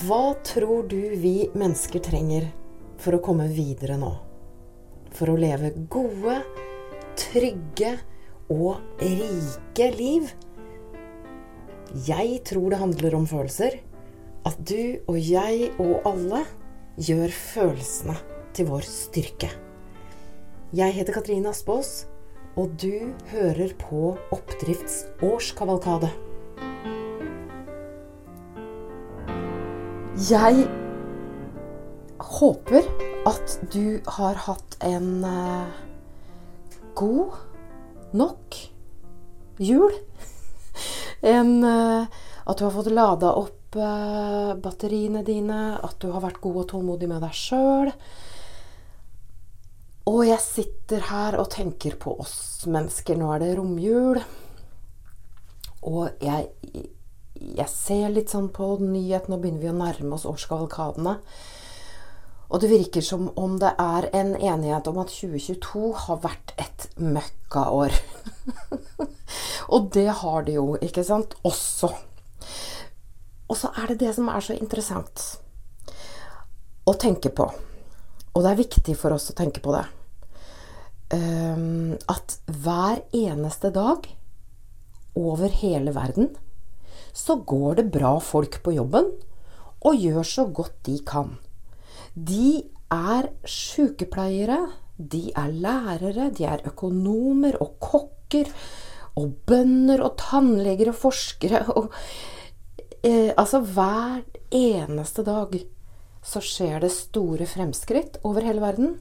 Hva tror du vi mennesker trenger for å komme videre nå? For å leve gode, trygge og rike liv? Jeg tror det handler om følelser. At du og jeg og alle gjør følelsene til vår styrke. Jeg heter Katrine Aspaas, og du hører på Oppdrifts årskavalkade. Jeg håper at du har hatt en uh, god nok jul. En, uh, at du har fått lada opp uh, batteriene dine, at du har vært god og tålmodig med deg sjøl. Og jeg sitter her og tenker på oss mennesker. Nå er det romjul. Og jeg jeg ser litt sånn på nyhetene, nå begynner vi å nærme oss årskavalkadene. Og det virker som om det er en enighet om at 2022 har vært et møkkaår. og det har det jo, ikke sant? Også. Og så er det det som er så interessant å tenke på. Og det er viktig for oss å tenke på det. Um, at hver eneste dag over hele verden så går det bra folk på jobben og gjør så godt de kan. De er sykepleiere, de er lærere, de er økonomer og kokker og bønder og tannleger og forskere og eh, Altså hver eneste dag så skjer det store fremskritt over hele verden.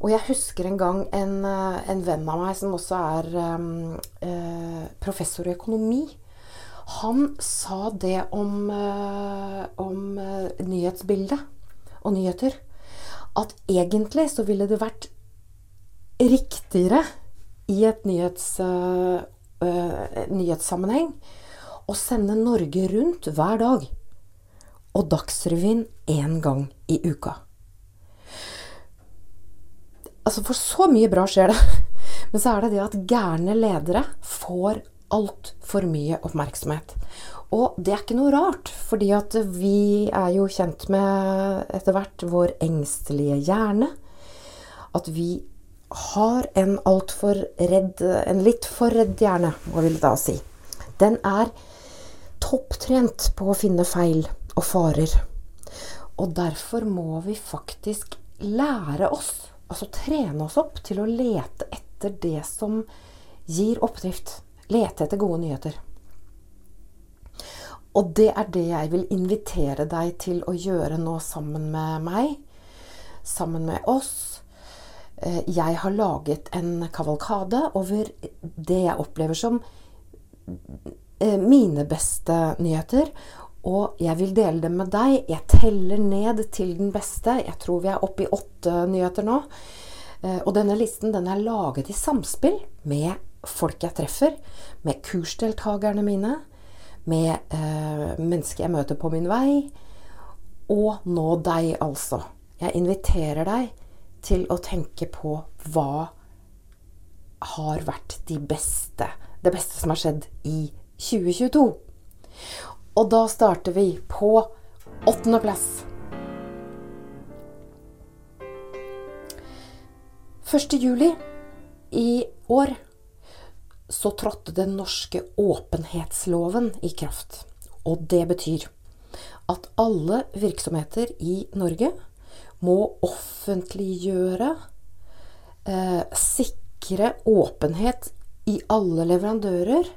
Og jeg husker en gang en, eh, en venn av meg som også er um, eh, professor i økonomi, han sa det om, eh, om eh, nyhetsbildet og nyheter. At egentlig så ville det vært riktigere i et nyhets, uh, nyhetssammenheng å sende Norge rundt hver dag og Dagsrevyen én gang i uka. Altså, for så mye bra skjer det. Men så er det det at gærne ledere får altfor mye oppmerksomhet. Og det er ikke noe rart, fordi at vi er jo kjent med etter hvert vår engstelige hjerne. At vi har en altfor redd En litt for redd hjerne, hva vil det da si. Den er topptrent på å finne feil og farer. Og derfor må vi faktisk lære oss, altså trene oss opp til å lete etter det som gir oppdrift lete etter gode nyheter. Og det er det jeg vil invitere deg til å gjøre nå sammen med meg, sammen med oss. Eh, jeg har laget en kavalkade over det jeg opplever som eh, mine beste nyheter. Og jeg vil dele dem med deg. Jeg teller ned til den beste. Jeg tror vi er oppe i åtte nyheter nå. Eh, og denne listen den er laget i samspill med folk jeg treffer, med kursdeltakerne mine, med eh, mennesker jeg møter på min vei, og nå deg, altså. Jeg inviterer deg til å tenke på hva har vært de beste, det beste som har skjedd i 2022. Og da starter vi på åttendeplass. 1. juli i år så trådte den norske åpenhetsloven i kraft. Og det betyr at alle virksomheter i Norge må offentliggjøre, eh, sikre åpenhet i alle leverandører.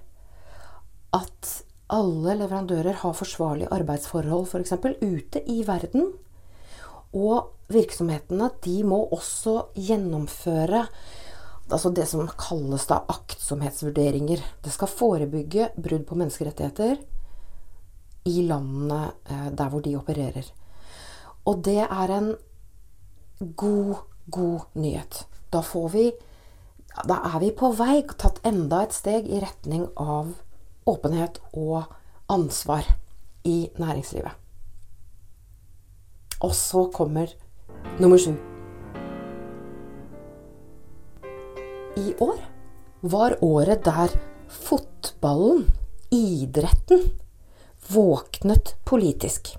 At alle leverandører har forsvarlige arbeidsforhold f.eks. For ute i verden. Og virksomhetene de må også gjennomføre altså det som kalles da aktsomhetsvurderinger. Det skal forebygge brudd på menneskerettigheter i landene eh, der hvor de opererer. Og det er en god, god nyhet. Da får vi Da er vi på vei, tatt enda et steg i retning av åpenhet og ansvar i næringslivet. Og så kommer nummer sju. I år var året der fotballen, idretten, våknet politisk.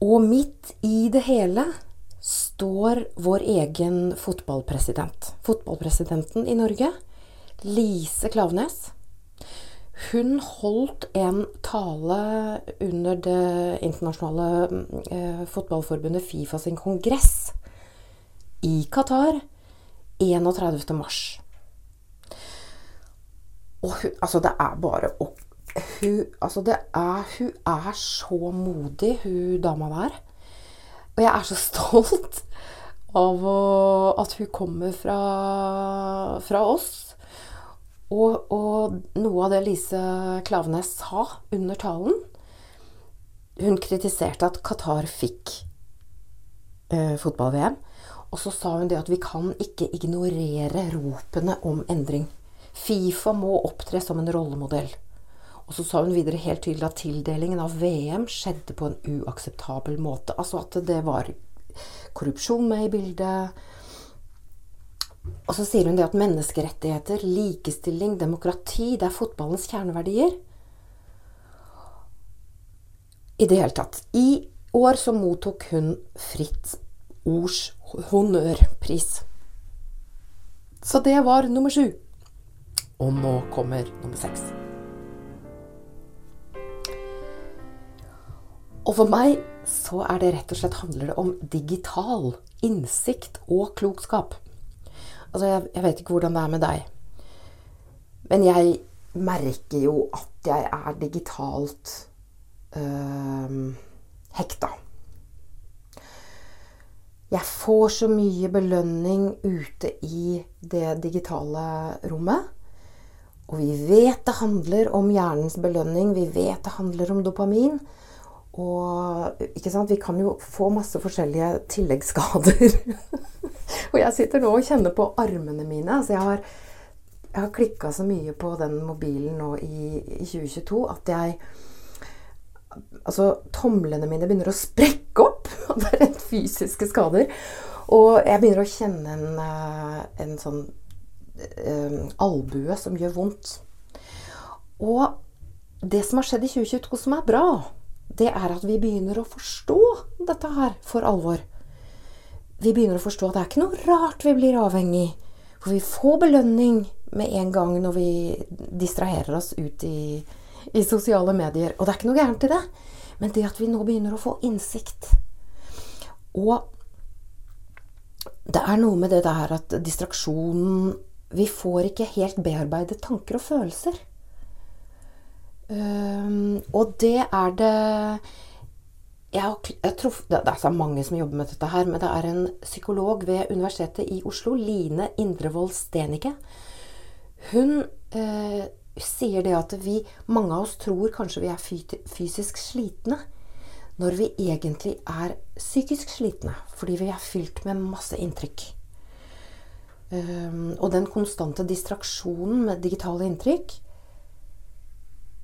Og midt i det hele står vår egen fotballpresident. Fotballpresidenten i Norge, Lise Klaveness. Hun holdt en tale under det internasjonale eh, fotballforbundet Fifa sin kongress i Qatar 31. mars. Og hun Altså, det er bare å hun, altså det er, hun er så modig, hun dama der. Og jeg er så stolt av å, at hun kommer fra, fra oss. Og, og, noe av det Lise Klavenes sa under talen Hun kritiserte at Qatar fikk eh, fotball-VM. Og så sa hun det at vi kan ikke ignorere ropene om endring. Fifa må opptre som en rollemodell. Og så sa hun videre helt tydelig at tildelingen av VM skjedde på en uakseptabel måte. Altså at det var korrupsjon med i bildet. Og så sier hun det at menneskerettigheter, likestilling, demokrati, det er fotballens kjerneverdier. I det hele tatt. I år så mottok hun Fritt Ords honnørpris. Så det var nummer sju. Og nå kommer nummer seks. Og for meg så er det rett og slett handler det om digital innsikt og klokskap. Altså, jeg, jeg vet ikke hvordan det er med deg, men jeg merker jo at jeg er digitalt øh, hekta. Jeg får så mye belønning ute i det digitale rommet. Og vi vet det handler om hjernens belønning. Vi vet det handler om dopamin. Og vi kan jo få masse forskjellige tilleggsskader. og jeg sitter nå og kjenner på armene mine. Altså jeg har, jeg har klikka så mye på den mobilen nå i, i 2022 at jeg Altså, tomlene mine begynner å sprekke opp. Det er rent fysiske skader. Og jeg begynner å kjenne en, eh, en sånn um, albue som gjør vondt. Og det som har skjedd i 2022 som er bra, det er at vi begynner å forstå dette her for alvor. Vi begynner å forstå at det er ikke noe rart vi blir avhengig. For vi får belønning med en gang når vi distraherer oss ut i, i sosiale medier. Og det er ikke noe gærent i det. Men det at vi nå begynner å få innsikt Og det er noe med det der at distraksjonen Vi får ikke helt bearbeidet tanker og følelser. Og det er det jeg, jeg tror, Det er så mange som jobber med dette her, men det er en psykolog ved Universitetet i Oslo, Line Indrevold Stenike. Hun eh, sier det at vi, mange av oss tror kanskje vi er fysisk slitne. Når vi egentlig er psykisk slitne. Fordi vi er fylt med masse inntrykk. Um, og den konstante distraksjonen med digitale inntrykk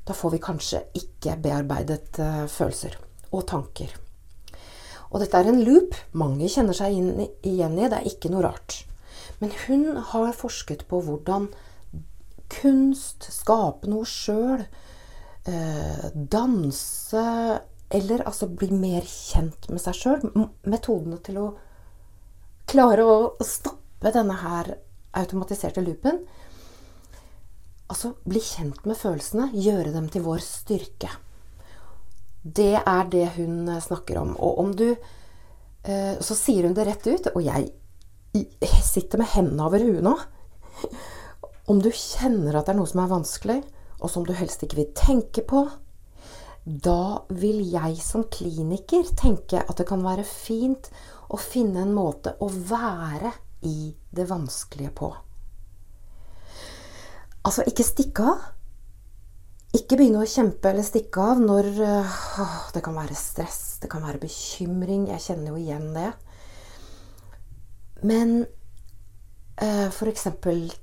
da får vi kanskje ikke bearbeidet uh, følelser og tanker. Og dette er en loop mange kjenner seg igjen i. Det er ikke noe rart. Men hun har forsket på hvordan kunst, skape noe sjøl, uh, danse Eller altså bli mer kjent med seg sjøl. Metodene til å klare å stoppe denne her automatiserte loopen Altså bli kjent med følelsene, gjøre dem til vår styrke. Det er det hun eh, snakker om. Og om du eh, Så sier hun det rett ut, og jeg sitter med hendene over huet nå. Om du kjenner at det er noe som er vanskelig, og som du helst ikke vil tenke på, da vil jeg som kliniker tenke at det kan være fint å finne en måte å være i det vanskelige på. Altså, ikke stikke av. Ikke begynne å kjempe eller stikke av når øh, Det kan være stress, det kan være bekymring. Jeg kjenner jo igjen det. Men f.eks.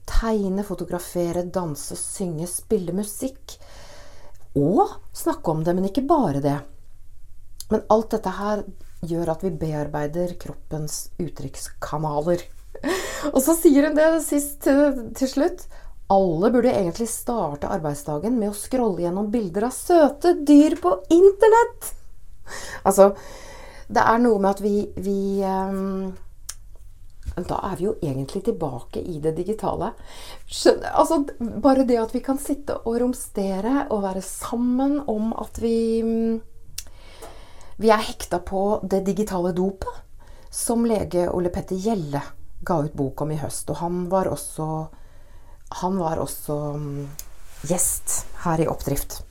tegne, fotografere, danse, synge, spille musikk. Og snakke om det, men ikke bare det. Men alt dette her gjør at vi bearbeider kroppens uttrykkskanaler. Og så sier hun det sist til slutt alle burde egentlig starte arbeidsdagen med å scrolle gjennom bilder av søte dyr på Internett. altså, det er noe med at vi, vi um, Da er vi jo egentlig tilbake i det digitale. Altså, bare det at vi kan sitte og romstere og være sammen om at vi Vi er hekta på det digitale dopet, som lege Ole Petter Gjelle ga ut bok om i høst. Og han var også, han var også um, gjest her i Oppdrift.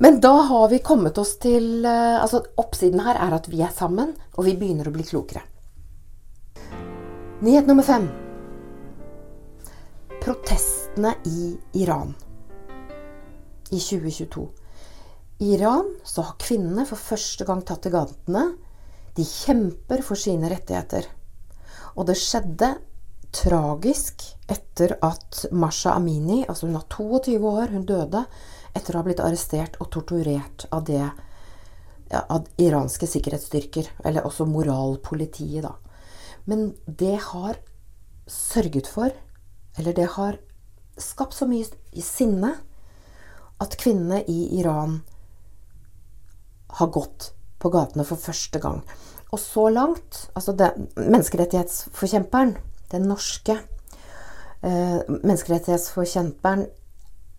Men da har vi kommet oss til eh, Altså, oppsiden her er at vi er sammen, og vi begynner å bli klokere. Nyhet nummer fem. Protestene i Iran i 2022. I Iran så har kvinnene for første gang tatt til gatene. De kjemper for sine rettigheter. Og det skjedde tragisk etter at Masha Amini, altså hun var 22 år, hun døde etter å ha blitt arrestert og torturert av det av iranske sikkerhetsstyrker, eller også moralpolitiet, da. Men det har sørget for, eller det har skapt så mye sinne, at kvinnene i Iran har gått på gatene for første gang. Og så langt Altså, det, menneskerettighetsforkjemperen, den norske eh, menneskerettighetsforkjemperen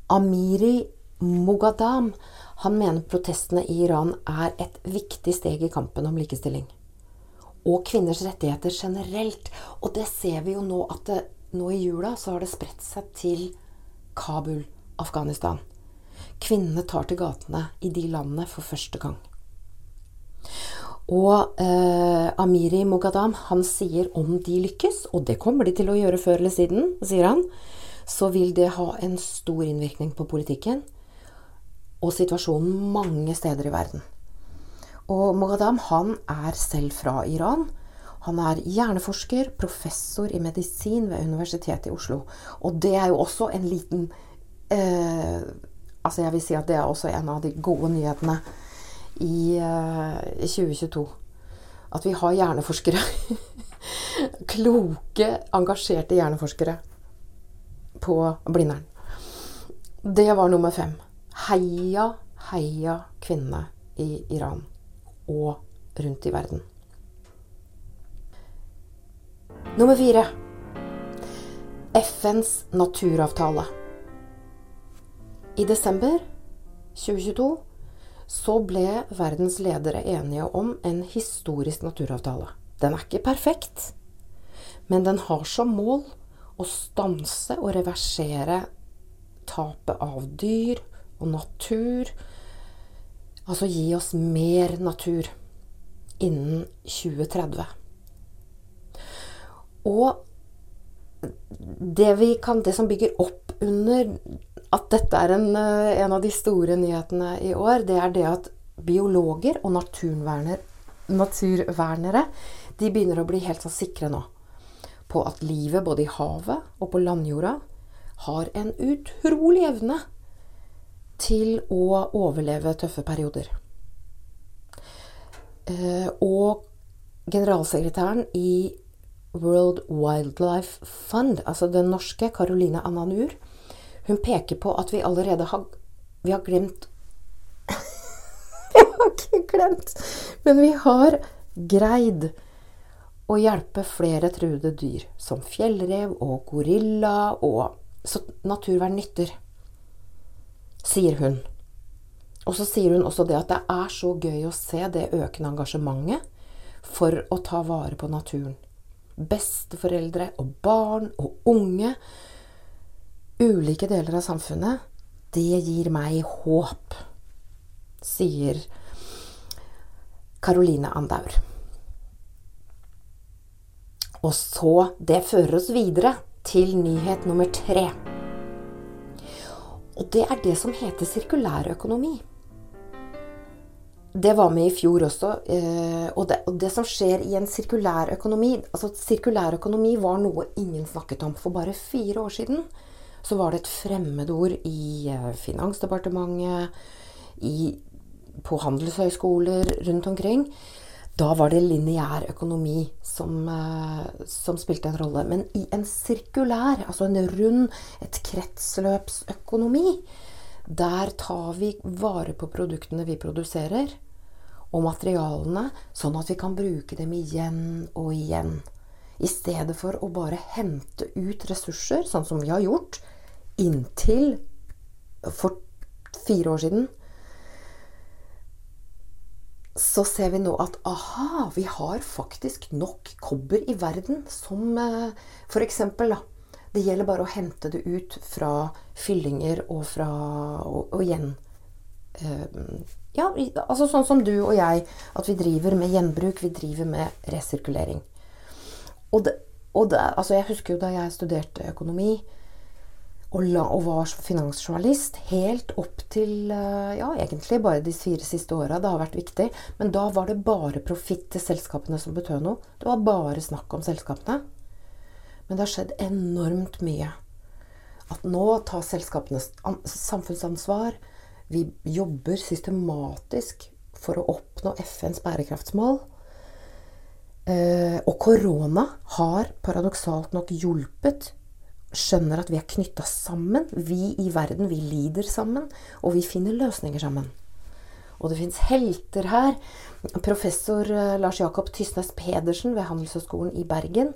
Amiri Mogadam han mener protestene i Iran er et viktig steg i kampen om likestilling. Og kvinners rettigheter generelt. Og det ser vi jo nå at det, nå i jula så har det spredt seg til Kabul, Afghanistan. Kvinnene tar til gatene i de landene for første gang. Og eh, Amiri Mogadam han sier om de lykkes, og det kommer de til å gjøre før eller siden, sier han, så vil det ha en stor innvirkning på politikken og situasjonen mange steder i verden. Og Moghadam han er selv fra Iran. Han er hjerneforsker, professor i medisin ved Universitetet i Oslo. Og det er jo også en liten eh, Altså jeg vil si at det er også en av de gode nyhetene i eh, 2022. At vi har hjerneforskere. Kloke, engasjerte hjerneforskere på Blindern. Det var nummer fem. Heia, heia kvinnene i Iran og rundt i verden. Nummer fire FNs naturavtale. I desember 2022 så ble verdens ledere enige om en historisk naturavtale. Den er ikke perfekt, men den har som mål å stanse og reversere tapet av dyr, og natur. Altså gi oss mer natur innen 2030. Og det, kan, det som bygger opp under at dette er en, eh, en, av de store nyhetene i år, det er det at biologer og naturvernere de begynner å bli helt så sikre nå på at livet både i havet og på landjorda har en utrolig evne til å overleve tøffe perioder. Eh, og generalsekretæren i World Wildlife Fund, altså den norske Caroline Ananur, hun peker på at vi allerede har, vi har glemt Vi har ikke glemt, men vi har greid å hjelpe flere truede dyr, som fjellrev og gorilla, og så naturvern nytter sier hun. Og så sier hun også det at det er så gøy å se det økende engasjementet for å ta vare på naturen. Besteforeldre og barn og unge, ulike deler av samfunnet, det gir meg håp, sier Caroline Andaur. Og så Det fører oss videre til nyhet nummer tre. Og det er det som heter sirkulærøkonomi. Det var med i fjor også. Eh, og det, og det som skjer i en sirkulærøkonomi altså Sirkulærøkonomi var noe ingen snakket om for bare fire år siden. Så var det et fremmedord i eh, Finansdepartementet, i, på handelshøyskoler rundt omkring. Da var det lineær økonomi som, eh, som, spilte en rolle. Men i en sirkulær, altså en rund, et kretsløpsøkonomi, Der tar vi vare på produktene vi produserer, og materialene, sånn at vi kan bruke dem igjen og igjen. I stedet for å bare hente ut ressurser, sånn som vi har gjort inntil for fire år siden. Så ser vi nå at aha, vi har faktisk nok kobber i verden som eh, f.eks. Det gjelder bare å hente det ut fra fyllinger og fra Og, og igjen eh, Ja, altså sånn som du og jeg, at vi driver med gjenbruk, vi driver med resirkulering. Og, det, og det, altså jeg husker jo da jeg studerte økonomi og, la, og var finansjournalist helt opp til eh, ja, egentlig bare de fire siste åra. Det har vært viktig. Men da var det bare profitt til selskapene som betød noe. Det var bare snakk om selskapene. Men det har skjedd enormt mye. At nå tar selskapene samfunnsansvar. Vi jobber systematisk for å oppnå FNs bærekraftsmål. Eh, og korona har paradoksalt nok hjulpet. Skjønner at vi er knytta sammen. Vi i verden, vi lider sammen. Og vi finner løsninger sammen. Og det fins helter her. Professor eh, Lars Jakob Tysnes Pedersen ved Handelshøyskolen i Bergen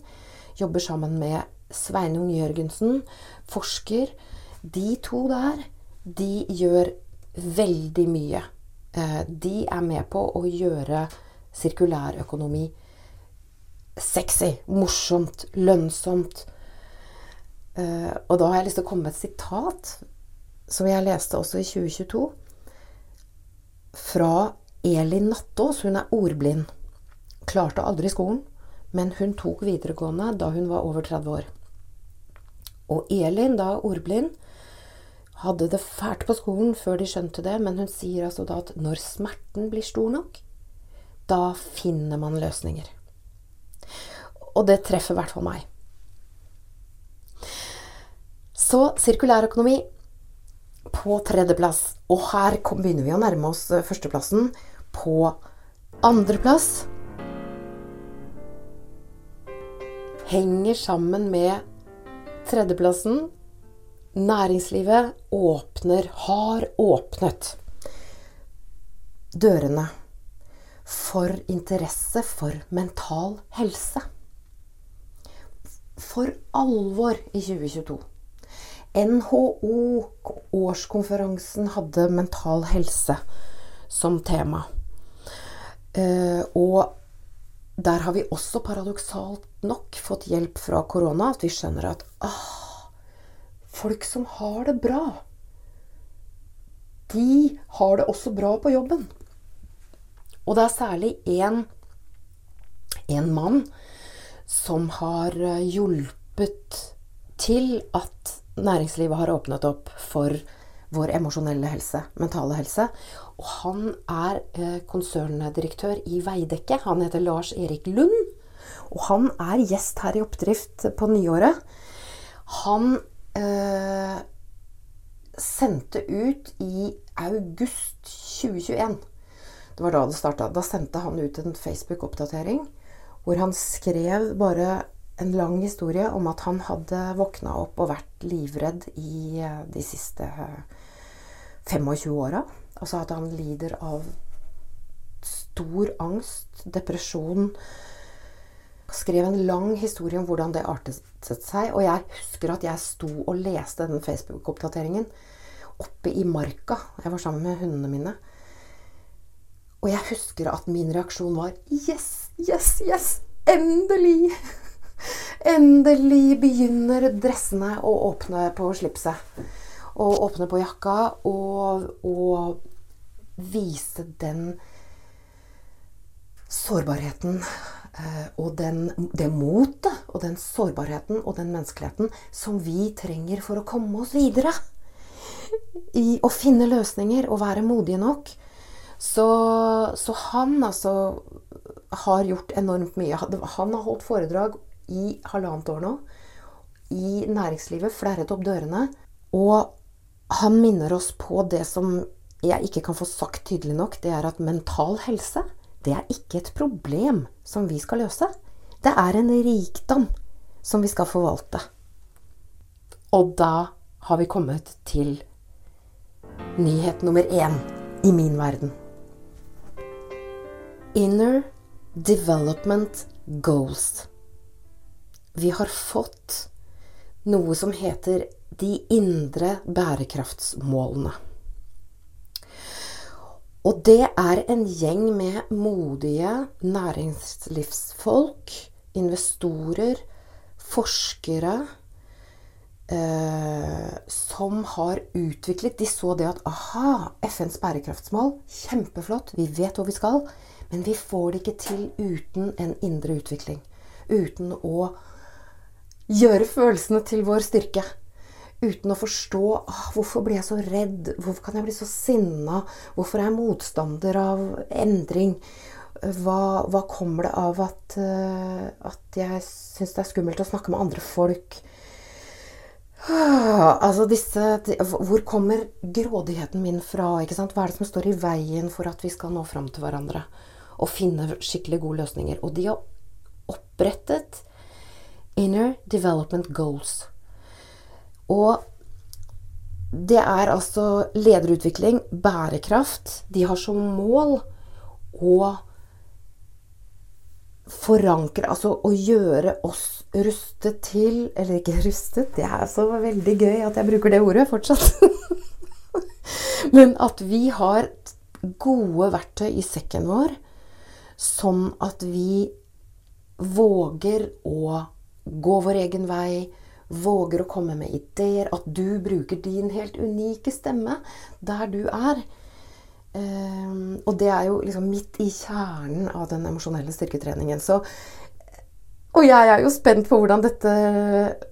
jobber sammen med Sveinung Jørgensen, forsker. De to der, de gjør veldig mye. Eh, de er med på å gjøre sirkulærøkonomi sexy, morsomt, lønnsomt. Uh, og da har jeg lyst til å komme med et sitat som jeg leste også i 2022. Fra Elin Nattås. Hun er ordblind. Klarte aldri skolen, men hun tok videregående da hun var over 30 år. Og Elin, da ordblind, hadde det fælt på skolen før de skjønte det, men hun sier altså da at når smerten blir stor nok, da finner man løsninger. Og det treffer i hvert fall meg. Så sirkulærøkonomi på tredjeplass. Og her begynner vi å nærme oss eh, førsteplassen. På andreplass henger sammen med tredjeplassen. Næringslivet åpner, har åpnet dørene for interesse for mental helse for alvor i 2022. NHO-årskonferansen hadde mental helse som tema. Eh, og der har vi også paradoksalt nok fått hjelp fra korona. At vi skjønner at ah, folk som har det bra, de har det også bra på jobben. Og det er særlig én mann som har eh, hjulpet til at næringslivet har åpnet opp for vår emosjonelle helse, mentale helse. Og han er eh, konserndirektør i Veidekke. Han heter Lars Erik Lund. Og han er gjest her i Oppdrift på nyåret. Han eh, sendte ut i august 2021. Det var da det starta. Da sendte han ut en Facebook-oppdatering hvor han skrev bare en lang historie om at han hadde våkna opp og vært livredd i eh, de siste 25 eh, åra. Altså at han lider av stor angst, depresjon. Skrev en lang historie om hvordan det artet seg. Og jeg husker at jeg sto og leste den Facebook-oppdateringen oppe i marka. Jeg var sammen med hundene mine. Og jeg husker at min reaksjon var Yes! Yes, yes! Endelig! Endelig begynner dressene å åpne på slipset. Og åpne på jakka og, og vise den sårbarheten eh, og den, det motet og den sårbarheten og den menneskeligheten som vi trenger for å komme oss videre. I å finne løsninger og være modige nok. Så, så han altså har gjort enormt mye. Han har holdt foredrag i halvannet år nå i næringslivet, flerret opp dørene. Og han minner oss på det som jeg ikke kan få sagt tydelig nok, det er at mental helse det er ikke et problem som vi skal løse. Det er en rikdom som vi skal forvalte. Og da har vi kommet til nyhet nummer én i min verden. Inner Development Goals. Vi har fått noe som heter de indre bærekraftsmålene. Og det er en gjeng med modige næringslivsfolk, investorer, forskere eh, som har utviklet De så det at aha, FNs bærekraftsmål, kjempeflott, vi vet hvor vi skal, men vi får det ikke til uten en indre utvikling. Uten å gjøre følelsene til vår styrke uten å forstå ah, hvorfor blir jeg så redd, hvorfor kan jeg bli så sinna, hvorfor er jeg motstander av endring? Hva, hva kommer det av at, uh, at jeg syns det er skummelt å snakke med andre folk? Ah, altså disse, hvor kommer grådigheten min fra? Ikke sant? Hva er det som står i veien for at vi skal nå fram til hverandre og finne skikkelig gode løsninger? Og de har opprettet Inner Development Goals. Og det er altså lederutvikling, bærekraft. De har som mål å forankre Altså å gjøre oss rustet til Eller ikke rustet, det er så veldig gøy at jeg bruker det ordet fortsatt. Men at vi har gode verktøy i sekken vår, sånn at vi våger å gå vår egen vei, våger å komme med ideer, at du bruker din helt unike stemme der du er. Um, og det er jo liksom midt i kjernen av den emosjonelle styrketreningen. Så, og jeg er jo spent på hvordan dette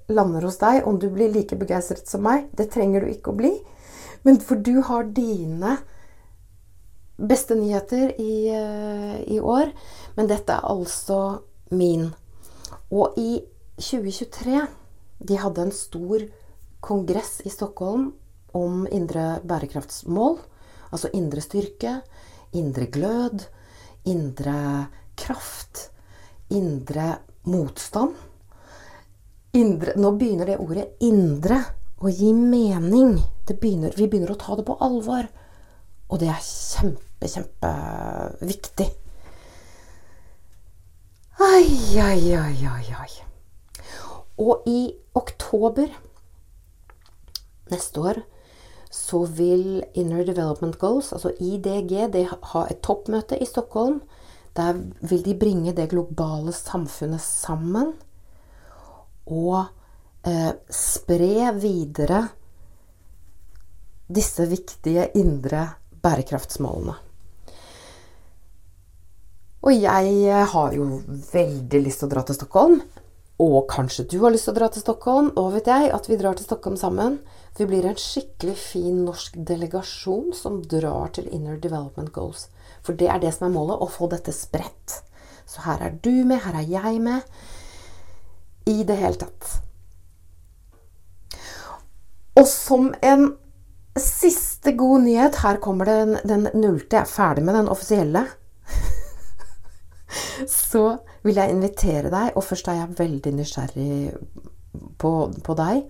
lander hos deg. Om du blir like begeistret som meg. Det trenger du ikke å bli. Men for du har dine beste nyheter i, uh, i år. Men dette er altså min. Og i 2023 de hadde en stor kongress i Stockholm om indre bærekraftsmål. Altså indre styrke, indre glød, indre kraft, indre motstand. Indre, nå begynner det ordet 'indre' å gi mening. Begynner, vi begynner å ta det på alvor. Og det er kjempe, kjempeviktig. Ai, ai, ai, ai, ai. Og i oktober neste år så vil Inner Development Goals, altså IDG, de ha et toppmøte i Stockholm. Der vil de bringe det globale samfunnet sammen. Og eh, spre videre disse viktige indre bærekraftsmålene. Og jeg har jo veldig lyst til å dra til Stockholm. Og kanskje du har lyst til å dra til Stockholm. Og vet jeg at vi drar til Stockholm sammen. Vi blir en skikkelig fin norsk delegasjon som drar til Inner Development Goals. For det er det som er målet, å få dette spredt. Så her er du med, her er jeg med. I det hele tatt. Og som en siste god nyhet Her kommer den, den nullte. Jeg er ferdig med den offisielle. Så vil jeg invitere deg, og først er jeg veldig nysgjerrig på, på, deg.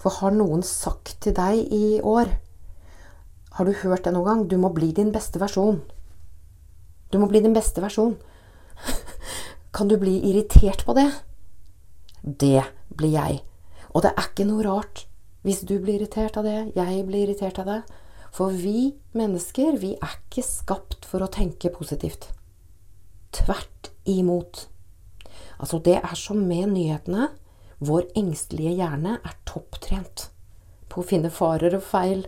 For har noen sagt til deg i år Har du hørt det noen gang? Du må bli din beste versjon. Du må bli din beste versjon. Kan du bli irritert på det? Det blir jeg. Og det er ikke noe rart hvis du blir irritert av det, jeg blir irritert av det. For vi mennesker, vi er ikke skapt for å tenke positivt. Tvert imot. Altså, det er som med nyhetene. Vår engstelige hjerne er topptrent på å finne farer og feil.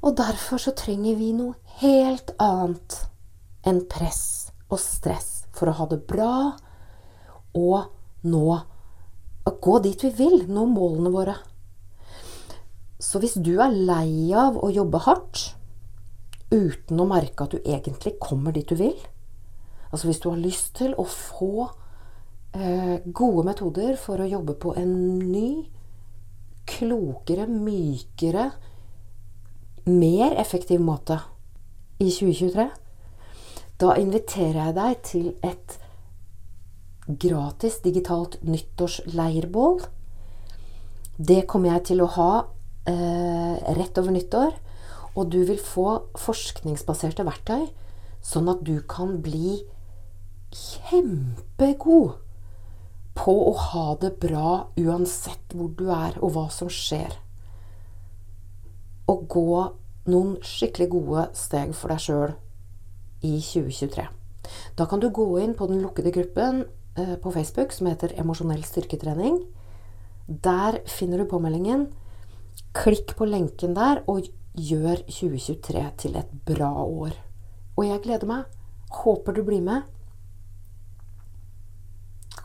Og derfor så trenger vi noe helt annet enn press og stress for å ha det bra og nå å gå dit vi vil, nå målene våre. Så hvis du er lei av å jobbe hardt uten å merke at du egentlig kommer dit du vil, Altså hvis du har lyst til å få eh, gode metoder for å jobbe på en ny, klokere, mykere, mer effektiv måte i 2023, da inviterer jeg deg til et gratis digitalt nyttårsleirbål. Det kommer jeg til å ha eh, rett over nyttår. Og du vil få forskningsbaserte verktøy, sånn at du kan bli kjempegod på å ha det bra uansett hvor du er og hva som skjer. Og gå noen skikkelig gode steg for deg sjøl i 2023. Da kan du gå inn på den lukkede gruppen eh, på Facebook som heter Emosjonell styrketrening. Der finner du påmeldingen. Klikk på lenken der og gjør 2023 til et bra år. Og jeg gleder meg. Håper du blir med.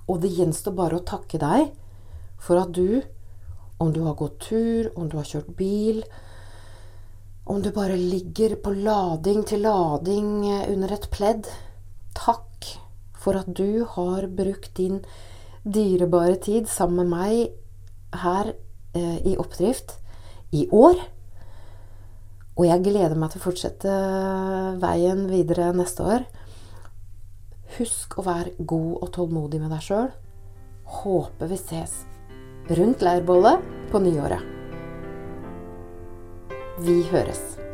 Og det gjenstår bare å takke deg for at du, om du har gått tur, om du har kjørt bil, om du bare ligger på lading til lading eh, under et pledd Takk for at du har brukt din dyrebare tid sammen med meg her eh, i oppdrift i år. Og jeg gleder meg til å fortsette veien videre neste år. Husk å være god og tålmodig med deg sjøl. Håper vi ses rundt leirbålet på nyåret. Vi høres.